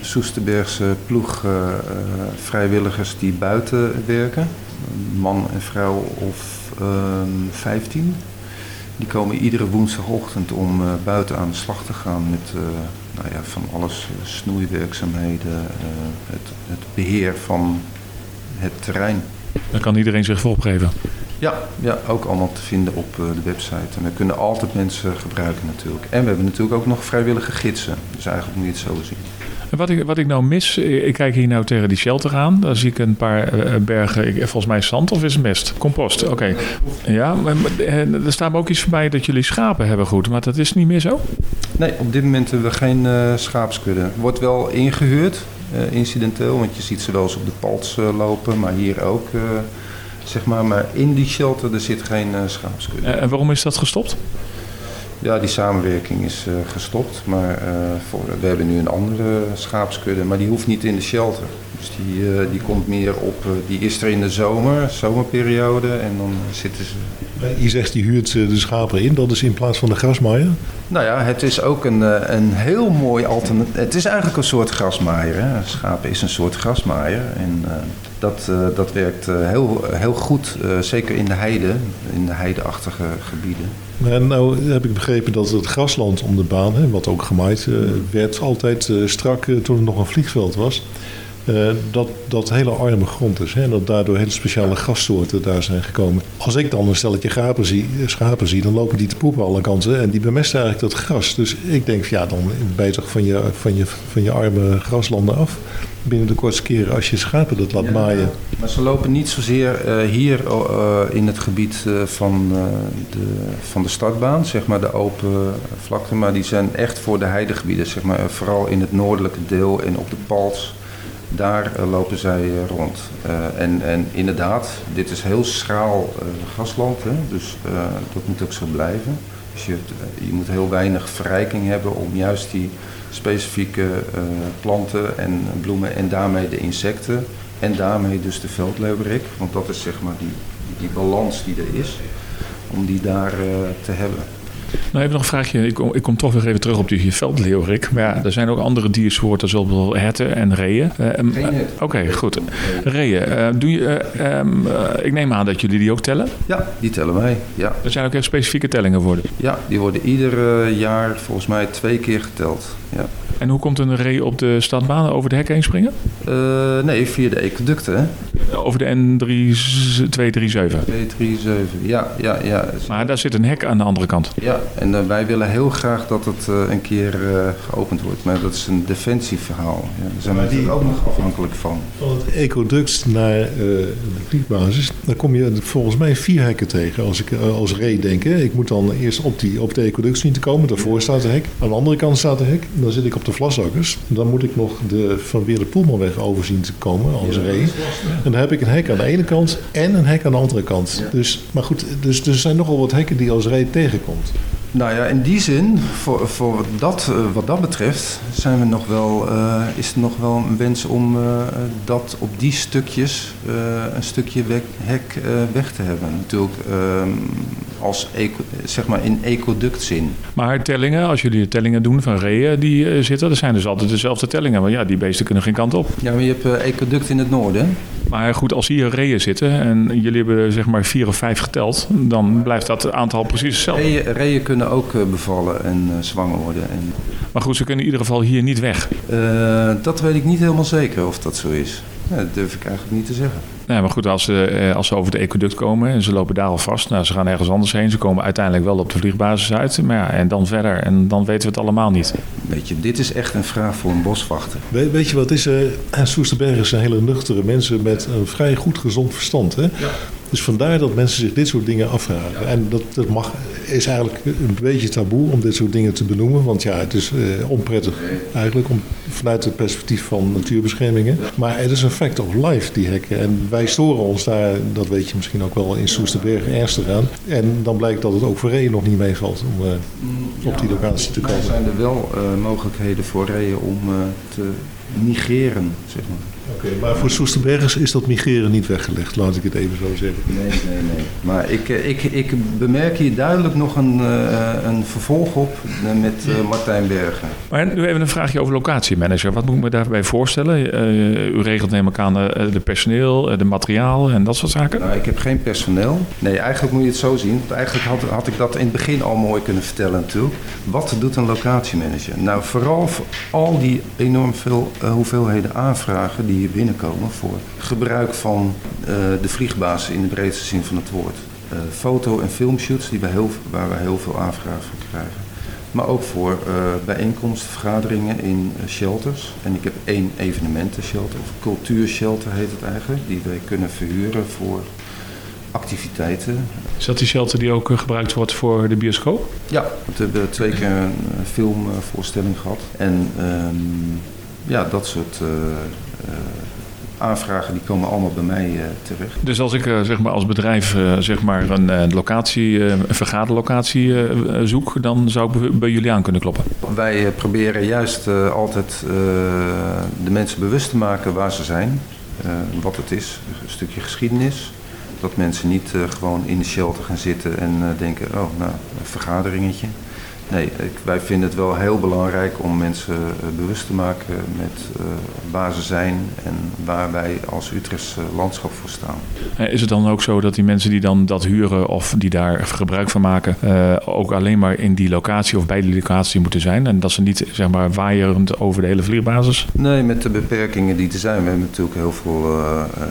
Soesterbergse ploeg vrijwilligers die buiten werken. Man en vrouw of ehm 15. Die komen iedere woensdagochtend om buiten aan de slag te gaan met nou ja, van alles, eh, snoeiwerkzaamheden, het, het beheer van het terrein. Dan kan iedereen zich voor opgeven. Ja, ja, ook allemaal te vinden op eh, de website. En we kunnen altijd mensen gebruiken natuurlijk. En we hebben natuurlijk ook nog vrijwillige gidsen. Dus eigenlijk moet je het zo zien. Wat ik, wat ik nou mis, ik kijk hier nou tegen die shelter aan. Daar zie ik een paar eh, bergen, volgens mij zand of is het mest? Compost, oké. Ja, eh, er staat me ook iets voorbij dat jullie schapen hebben goed, maar dat is niet meer zo? Nee, op dit moment hebben we geen eh schaapskudde. Wordt wel ingehuurd, eh, incidenteel, want je ziet ze wel eens op de palts eh, lopen, maar hier ook, eh, zeg maar. Maar in die shelter er zit geen eh, schaapskudde. Eh, En waarom is dat gestopt? Ja, die samenwerking is eh, gestopt, maar eh, voor, we hebben nu een andere schaapskudde, maar die hoeft niet in de shelter. Dus die, eh, die komt meer op, eh, die is er in de zomer, zomerperiode, en dan zitten ze Je zegt die huurt eh, de schapen in, dat is in plaats van de grasmaaier. Nou ja, het is ook een, een heel mooi alternatief. Het is eigenlijk een soort grasmaaier. Hè? Schapen is een soort grasmaaier. En dat, dat werkt heel, heel goed, zeker in de heide, in de heideachtige gebieden. Maar nou heb ik begrepen dat het grasland om de baan, hè, wat ook gemaaid werd, altijd strak toen het nog een vliegveld was. Eh, dat dat hele arme grond is. Hè, en dat daardoor hele speciale grassoorten daar zijn gekomen. Als ik dan een stelletje schapen zie, schapen zie, dan lopen die te poepen alle kanten. En die bemesten eigenlijk dat gras. Dus ik denk, ja, dan toch van je, van je, van je arme graslanden af. Binnen de kortste keren als je schapen dat laat maaien. Maar ze lopen niet zozeer eh, hier eh, in het gebied eh, van, eh, de, van de startbaan, zeg maar de open vlakte. Maar die zijn echt voor de heidegebieden, zeg maar, eh, vooral in het noordelijke deel en op de Pals. Daar eh, lopen zij eh, rond. Eh, en, en inderdaad, dit is heel schraal grasland, hè? dus dat moet ook zo blijven. Dus je, je moet heel weinig verrijking hebben om juist die specifieke planten en bloemen en daarmee de insecten en daarmee dus de veldleeuwerik. Want dat is zeg maar die, die balans die er is, om die daar te hebben. Nou, even nog een vraagje. Ik kom, ik kom toch weer even terug op die veldleeuwerik. Maar ja, er zijn ook andere diersoorten, zoals bijvoorbeeld herten en reeën. Hert. Oké, goed. Reeën. eh, doe je, eh, em, eh, ik neem aan dat jullie die ook tellen. Ja, die tellen wij. Ja, Er zijn ook echt specifieke tellingen voor. ja die worden ieder jaar volgens mij twee keer geteld. Ja. En hoe komt een ree op de stadbaan over de hek heen springen? Eh, nee, via de ecoducten? Over de N237. 237, ja, ja, ja. Maar daar zit een hek aan de andere kant. Ja, en eh, wij willen heel graag dat het eh, een keer eh, geopend wordt. Maar dat is een defensieverhaal. Ja, daar zijn we Maar die- natuurlijk ook nog afhankelijk van. Van het ecoduct naar eh, de vliegbasis, dan kom je volgens mij vier hekken tegen als ik als ree denk. Hè. Ik moet dan eerst op, die, op de ecoduct zien te komen. Daarvoor staat een hek. Aan de andere kant staat een hek. Dan zit ik op de vlasakkers. Dan moet ik nog de Van Weer de Poelmanweg over zien te komen als ree. En dan heb ik een hek aan de ene kant en een hek aan de andere kant. Dus, maar goed, dus, dus er zijn nogal wat hekken die als ree tegenkomt. Nou ja, in die zin, voor, voor dat, eh, wat dat betreft, zijn we nog wel, eh, is het nog wel een wens om eh, dat op die stukjes een stukje weg, hek weg te hebben. Natuurlijk ehm, als eco, zeg maar in ecoductzin. Maar tellingen, als jullie tellingen doen van reeën die eh, zitten, dat zijn dus altijd dezelfde tellingen. Want ja, die beesten kunnen geen kant op. Ja, maar je hebt eh, ecoduct in het noorden. Maar goed, als hier reeën zitten en jullie hebben zeg maar vier of vijf geteld, dan blijft dat aantal precies hetzelfde. Reeën, reeën kunnen ook eh, bevallen en eh, zwanger worden. En, Maar goed, ze kunnen in ieder geval hier niet weg. eh, dat weet ik niet helemaal zeker of dat zo is. Ja, dat durf ik eigenlijk niet te zeggen. Nee, maar goed, als ze, eh, als ze over de ecoduct komen en ze lopen daar al vast, nou, ze gaan ergens anders heen. Ze komen uiteindelijk wel op de vliegbasis uit. Maar ja, en dan verder. En dan weten we het allemaal niet. Weet je, dit is echt een vraag voor een boswachter. We- weet je wat is? eh Soesterberg zijn hele nuchtere mensen met een vrij goed gezond verstand. Hè? Dus vandaar dat mensen zich dit soort dingen afvragen. En dat, dat mag, is eigenlijk een beetje taboe om dit soort dingen te benoemen. Want ja, het is eh, onprettig eigenlijk om, vanuit het perspectief van natuurbeschermingen. Maar het is een fact of life, die hekken. En wij storen ons daar, dat weet je misschien ook wel in Soesterberg, ernstig aan. En dan blijkt dat het ook voor reeën nog niet meevalt om eh, op die locatie te komen. zijn er wel eh, mogelijkheden voor reeën om te migreren, zeg maar. Oké, maar voor Soesterbergers is dat migreren niet weggelegd, laat ik het even zo zeggen. Nee, nee, nee. Maar ik, eh, ik, ik bemerk hier duidelijk nog een, eh, een vervolg op eh, met eh, Martijn Bergen. Maar nu even een vraagje over locatiemanager. Wat moet ik me daarbij voorstellen? Eh, u regelt neem ik aan de, de personeel, de materiaal en dat soort zaken. Nou, ik heb geen personeel. Nee, eigenlijk moet je het zo zien. Want eigenlijk had, had ik dat in het begin al mooi kunnen vertellen natuurlijk. Wat doet een locatiemanager? Nou, vooral voor al die enorm veel hoeveelheden aanvragen die hier binnenkomen voor gebruik van eh, de vliegbasis in de breedste zin van het woord. Eh, foto- en filmshoots die we heel, waar we heel veel aanvragen voor krijgen. Maar ook voor uh, bijeenkomsten, vergaderingen in shelters. En ik heb één evenementenshelter, of cultuurshelter heet het eigenlijk, die wij kunnen verhuren voor activiteiten. Is dat die shelter die ook gebruikt wordt voor de bioscoop? Ja, we hebben twee keer een filmvoorstelling gehad. En um, ja, dat soort uh, aanvragen die komen allemaal bij mij uh, terecht. Dus als ik uh, zeg maar als bedrijf uh, zeg maar een locatie, een vergaderlocatie zoek, dan zou ik bij jullie aan kunnen kloppen? Wij proberen juist altijd de mensen bewust te maken waar ze zijn, wat het is, een stukje geschiedenis. Dat mensen niet gewoon in de shelter gaan zitten en denken, oh nou, een vergaderingetje. Nee, ik, wij vinden het wel heel belangrijk om mensen uh, bewust te maken met uh, waar ze zijn en waar wij als Utrechtse landschap voor staan. Is het dan ook zo dat die mensen die dan dat huren of die daar gebruik van maken, uh, ook alleen maar in die locatie of bij die locatie moeten zijn en dat ze niet zeg maar waaierend over de hele vliegbasis? Nee, met de beperkingen die er zijn. We hebben natuurlijk heel veel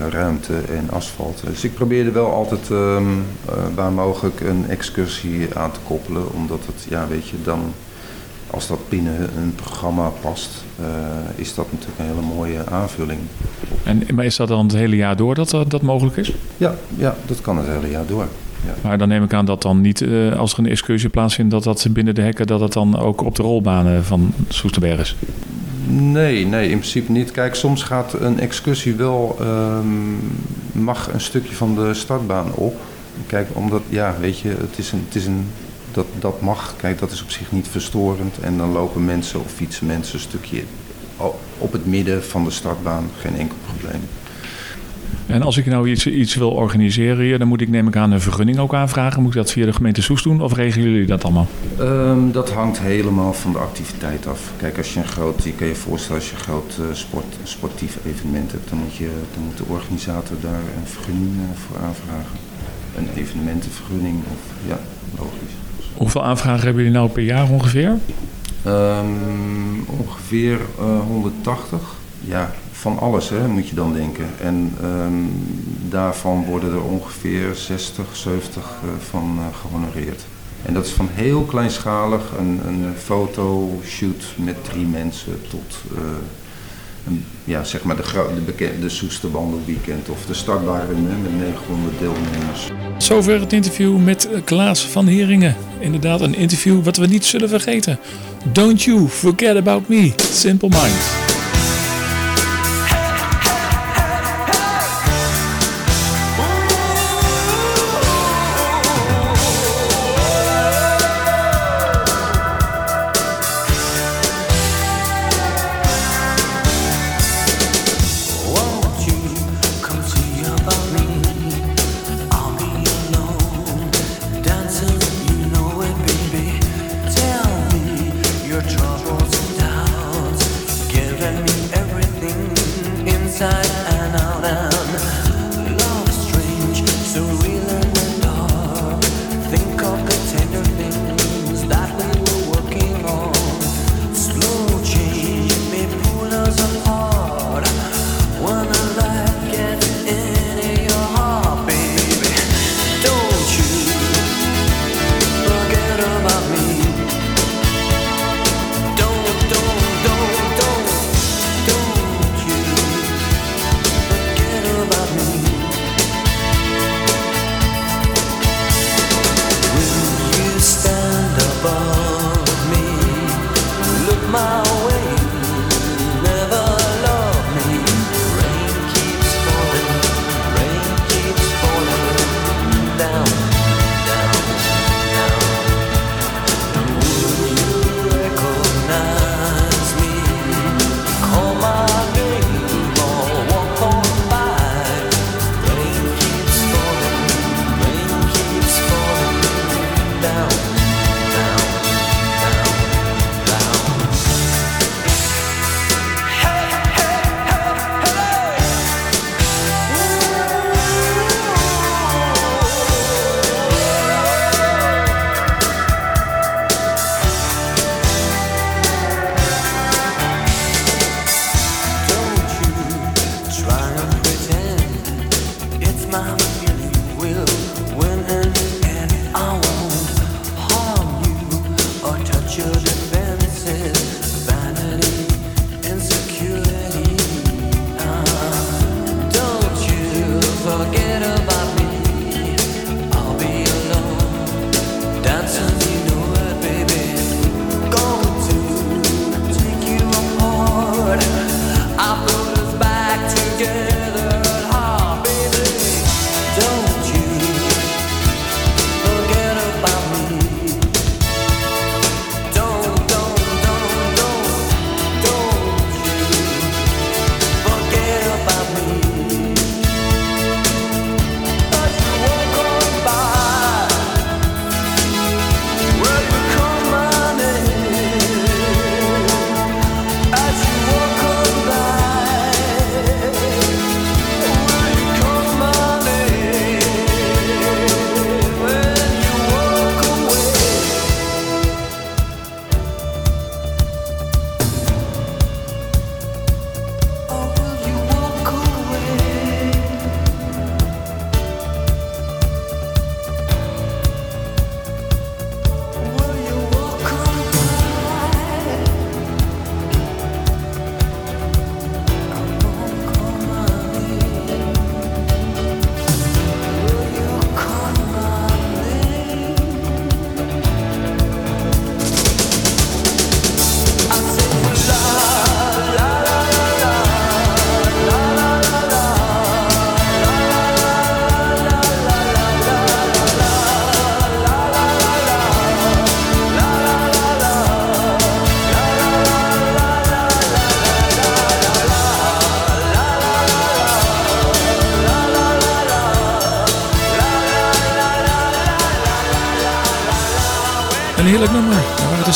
ruimte en asfalt. Dus ik probeerde wel altijd um, waar mogelijk een excursie aan te koppelen, omdat het, ja, weet je, dan als dat binnen een programma past, uh, is dat natuurlijk een hele mooie aanvulling. En, maar is dat dan het hele jaar door dat dat mogelijk is? Ja, ja dat kan het hele jaar door. Ja. Maar dan neem ik aan dat dan niet, uh, als er een excursie plaatsvindt, dat dat binnen de hekken, dat dat dan ook op de rolbanen van Soesterberg is? Nee, nee, in principe niet. Kijk, soms gaat een excursie wel, um, mag een stukje van de startbaan op. Kijk, omdat, ja, weet je, het is een, het is een dat, dat mag. Kijk, dat is op zich niet verstorend. En dan lopen mensen of fietsen mensen een stukje op het midden van de startbaan. Geen enkel probleem. En als ik nou iets, iets wil organiseren hier, dan moet ik neem ik aan een vergunning ook aanvragen. Moet ik dat via de gemeente Soes doen of regelen jullie dat allemaal? Um, dat hangt helemaal van de activiteit af. Kijk, als je een groot, je kan je voorstellen als je een groot uh, sport, sportief evenement hebt, dan moet, je, dan moet de organisator daar een vergunning uh, voor aanvragen. Een evenementenvergunning of ja, logisch. Hoeveel aanvragen hebben jullie nou per jaar ongeveer? Um, ongeveer uh, 180. Ja, van alles hè, moet je dan denken. En um, daarvan worden er ongeveer 60, 70 uh, van uh, gehonoreerd. En dat is van heel kleinschalig, een, een fotoshoot met drie mensen tot ja, zeg maar de, de bekende Soester Wandelweekend of de startbare met 900 deelnemers. Zover het interview met Klaas van Heringen. Inderdaad, een interview wat we niet zullen vergeten. Don't you forget about me, Simple Minds.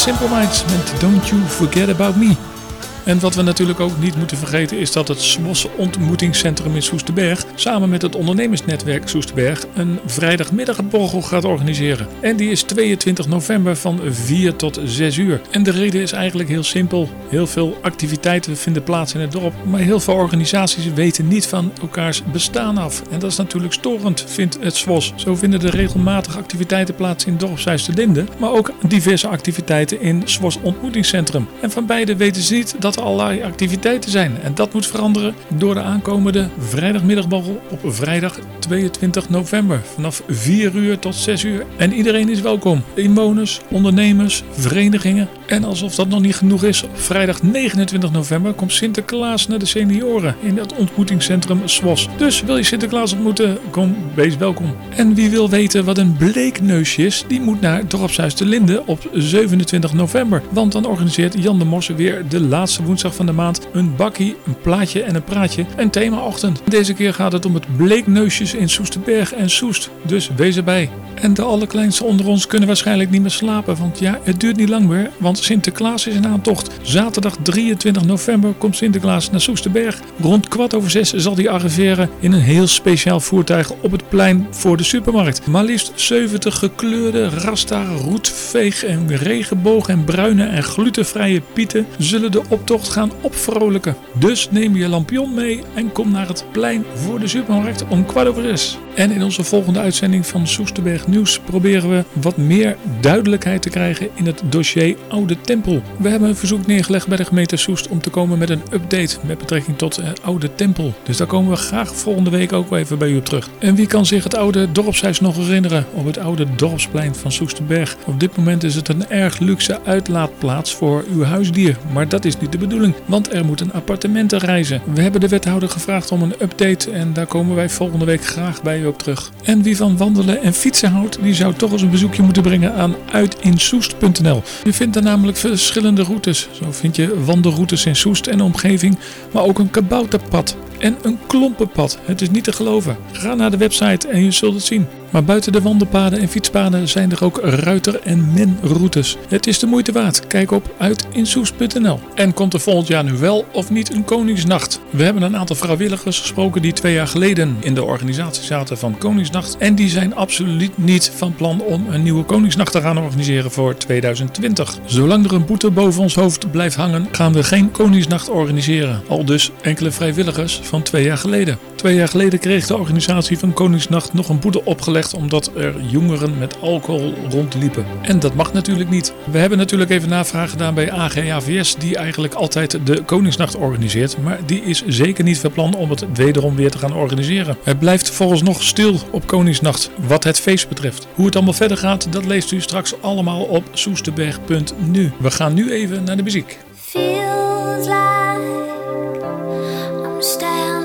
Simple Minds met Don't You Forget About Me. En wat we natuurlijk ook niet moeten vergeten is dat het SWOS ontmoetingscentrum in Soesterberg samen met het ondernemersnetwerk Soesterberg een vrijdagmiddagborrel gaat organiseren. En die is 22 november van 4 tot 6 uur. En de reden is eigenlijk heel simpel. Heel veel activiteiten vinden plaats in het dorp, maar heel veel organisaties weten niet van elkaars bestaan af. En dat is natuurlijk storend, vindt het SWOS. Zo vinden er regelmatig activiteiten plaats in dorpshuis de maar ook diverse activiteiten in SWOS ontmoetingscentrum. En van beide weten ze niet dat allerlei activiteiten zijn. En dat moet veranderen door de aankomende vrijdagmiddagborrel op vrijdag 22 november. Vanaf 4 uur tot 6 uur. En iedereen is welkom. Inwoners, ondernemers, verenigingen. En alsof dat nog niet genoeg is, op vrijdag 29 november komt Sinterklaas naar de senioren in het ontmoetingscentrum SWOS. Dus wil je Sinterklaas ontmoeten, kom, wees welkom. En wie wil weten wat een bleekneusje is, die moet naar Dorpshuis de Linde op 27 november. Want dan organiseert Jan de Mosse weer de laatste woensdag van de maand een bakkie, een plaatje en een praatje. Een themaochtend. Deze keer gaat het om het bleekneusjes in Soesterberg en Soest. Dus wees erbij. En de allerkleinste onder ons kunnen waarschijnlijk niet meer slapen. Want ja, het duurt niet lang meer. Want Sinterklaas is in aantocht. Zaterdag 23 november komt Sinterklaas naar Soesterberg. Rond kwart over zes zal hij arriveren in een heel speciaal voertuig op het plein voor de supermarkt. Maar liefst 70 gekleurde rasta, roetveeg en regenboog en bruine en glutenvrije pieten zullen de optocht gaan opvrolijken. Dus neem je lampion mee en kom naar het plein voor de supermarkt om kwart over zes. En in onze volgende uitzending van Soesterberg Nieuws proberen we wat meer duidelijkheid te krijgen in het dossier Oude Tempel. We hebben een verzoek neergelegd bij de gemeente Soest om te komen met een update met betrekking tot uh, Oude Tempel. Dus daar komen we graag volgende week ook even bij u op terug. En wie kan zich het oude dorpshuis nog herinneren op het oude dorpsplein van Soesterberg? Op dit moment is het een erg luxe uitlaatplaats voor uw huisdier, maar dat is niet de bedoeling, want er moeten appartementen reizen. We hebben de wethouder gevraagd om een update en daar komen wij volgende week graag bij u op terug. En wie van wandelen en fietsen houdt, die zou toch eens een bezoekje moeten brengen aan uitinsoest.nl. Je vindt er verschillende routes. Zo vind je wandelroutes in Soest en omgeving, maar ook een kabouterpad en een klompenpad. Het is niet te geloven. Ga naar de website en je zult het zien. Maar buiten de wandelpaden en fietspaden zijn er ook ruiter- en menroutes. Het is de moeite waard. Kijk op uitinsoes.nl. En komt er volgend jaar nu wel of niet een Koningsnacht? We hebben een aantal vrijwilligers gesproken die twee jaar geleden in de organisatie zaten van Koningsnacht. En die zijn absoluut niet van plan om een nieuwe Koningsnacht te gaan organiseren voor 2020. Zolang er een boete boven ons hoofd blijft hangen, gaan we geen Koningsnacht organiseren. Al dus enkele vrijwilligers van twee jaar geleden. Twee jaar geleden kreeg de organisatie van Koningsnacht nog een boete opgelegd omdat er jongeren met alcohol rondliepen. En dat mag natuurlijk niet. We hebben natuurlijk even navraag gedaan bij AGAVS, die eigenlijk altijd de Koningsnacht organiseert. Maar die is zeker niet van plan om het wederom weer te gaan organiseren. Het blijft volgens nog stil op Koningsnacht, wat het feest betreft. Hoe het allemaal verder gaat, dat leest u straks allemaal op soesterberg.nu. We gaan nu even naar de muziek. understand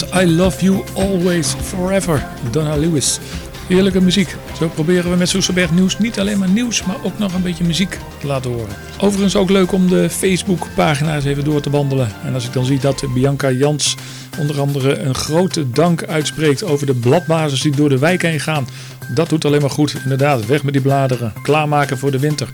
I Love You Always Forever, Donna Lewis. Heerlijke muziek. Zo proberen we met Soesterberg Nieuws niet alleen maar nieuws, maar ook nog een beetje muziek te laten horen. Overigens ook leuk om de Facebook-pagina's even door te wandelen. En als ik dan zie dat Bianca Jans onder andere een grote dank uitspreekt over de bladbasis die door de wijk heen gaan. Dat doet alleen maar goed. Inderdaad, weg met die bladeren. Klaarmaken voor de winter.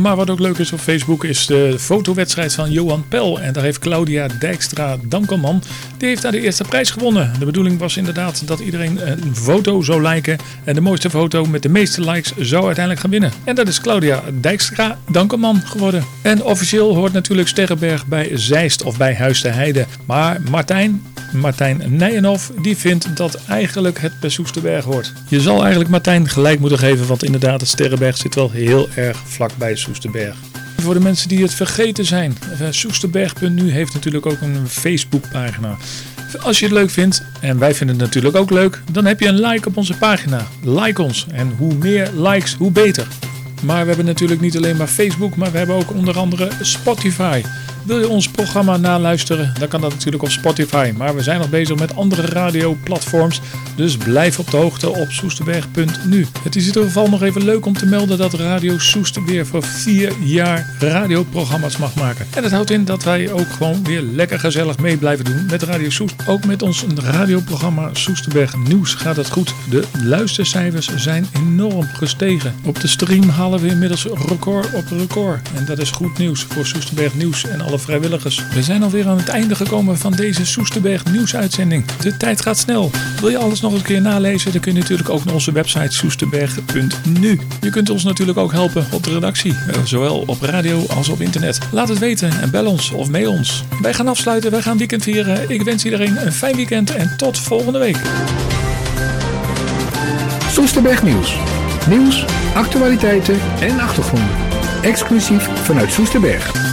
Maar wat ook leuk is op Facebook is de fotowedstrijd van Johan Pel. En daar heeft Claudia Dijkstra Dankelman, die heeft daar de eerste prijs gewonnen. De bedoeling was inderdaad dat iedereen een foto zou liken. En de mooiste foto met de meeste likes zou uiteindelijk gaan winnen. En dat is Claudia Dijkstra Dankelman geworden. En officieel hoort natuurlijk Sterrenberg bij Zeist of bij Huis de Heide. Maar Martijn, Martijn Nijenhoff, die vindt dat eigenlijk het bij hoort. Je zal eigenlijk Martijn gelijk moeten geven, want inderdaad, het Sterrenberg zit wel heel erg vlak bij Voor de mensen die het vergeten zijn, eh, Soesterberg.nu heeft natuurlijk ook een Facebookpagina. Als je het leuk vindt, en wij vinden het natuurlijk ook leuk, dan heb je een like op onze pagina. Like ons. En hoe meer likes, hoe beter. Maar we hebben natuurlijk niet alleen maar Facebook, maar we hebben ook onder andere Spotify. Wil je ons programma naluisteren, dan kan dat natuurlijk op Spotify. Maar we zijn nog bezig met andere radioplatforms, dus blijf op de hoogte op soesterberg.nu. Het is in ieder geval nog even leuk om te melden dat Radio Soester weer voor vier jaar radioprogramma's mag maken. En dat houdt in dat wij ook gewoon weer lekker gezellig mee blijven doen met Radio Soest. Ook met ons radioprogramma Soesterberg Nieuws gaat het goed. De luistercijfers zijn enorm gestegen. Op de stream halen we inmiddels record op record. En dat is goed nieuws voor Soesterberg Nieuws en alle vrijwilligers. We zijn alweer aan het einde gekomen van deze Soesterberg nieuwsuitzending. De tijd gaat snel. Wil je alles nog een keer nalezen? Dan kun je natuurlijk ook naar onze website soesterberg.nu. Je kunt ons natuurlijk ook helpen op de redactie, eh, zowel op radio als op internet. Laat het weten en bel ons of mail ons. Wij gaan afsluiten, wij gaan weekend vieren. Ik wens iedereen een fijn weekend en tot volgende week. Soesterberg Nieuws. Nieuws, actualiteiten en achtergronden. Exclusief vanuit Soesterberg.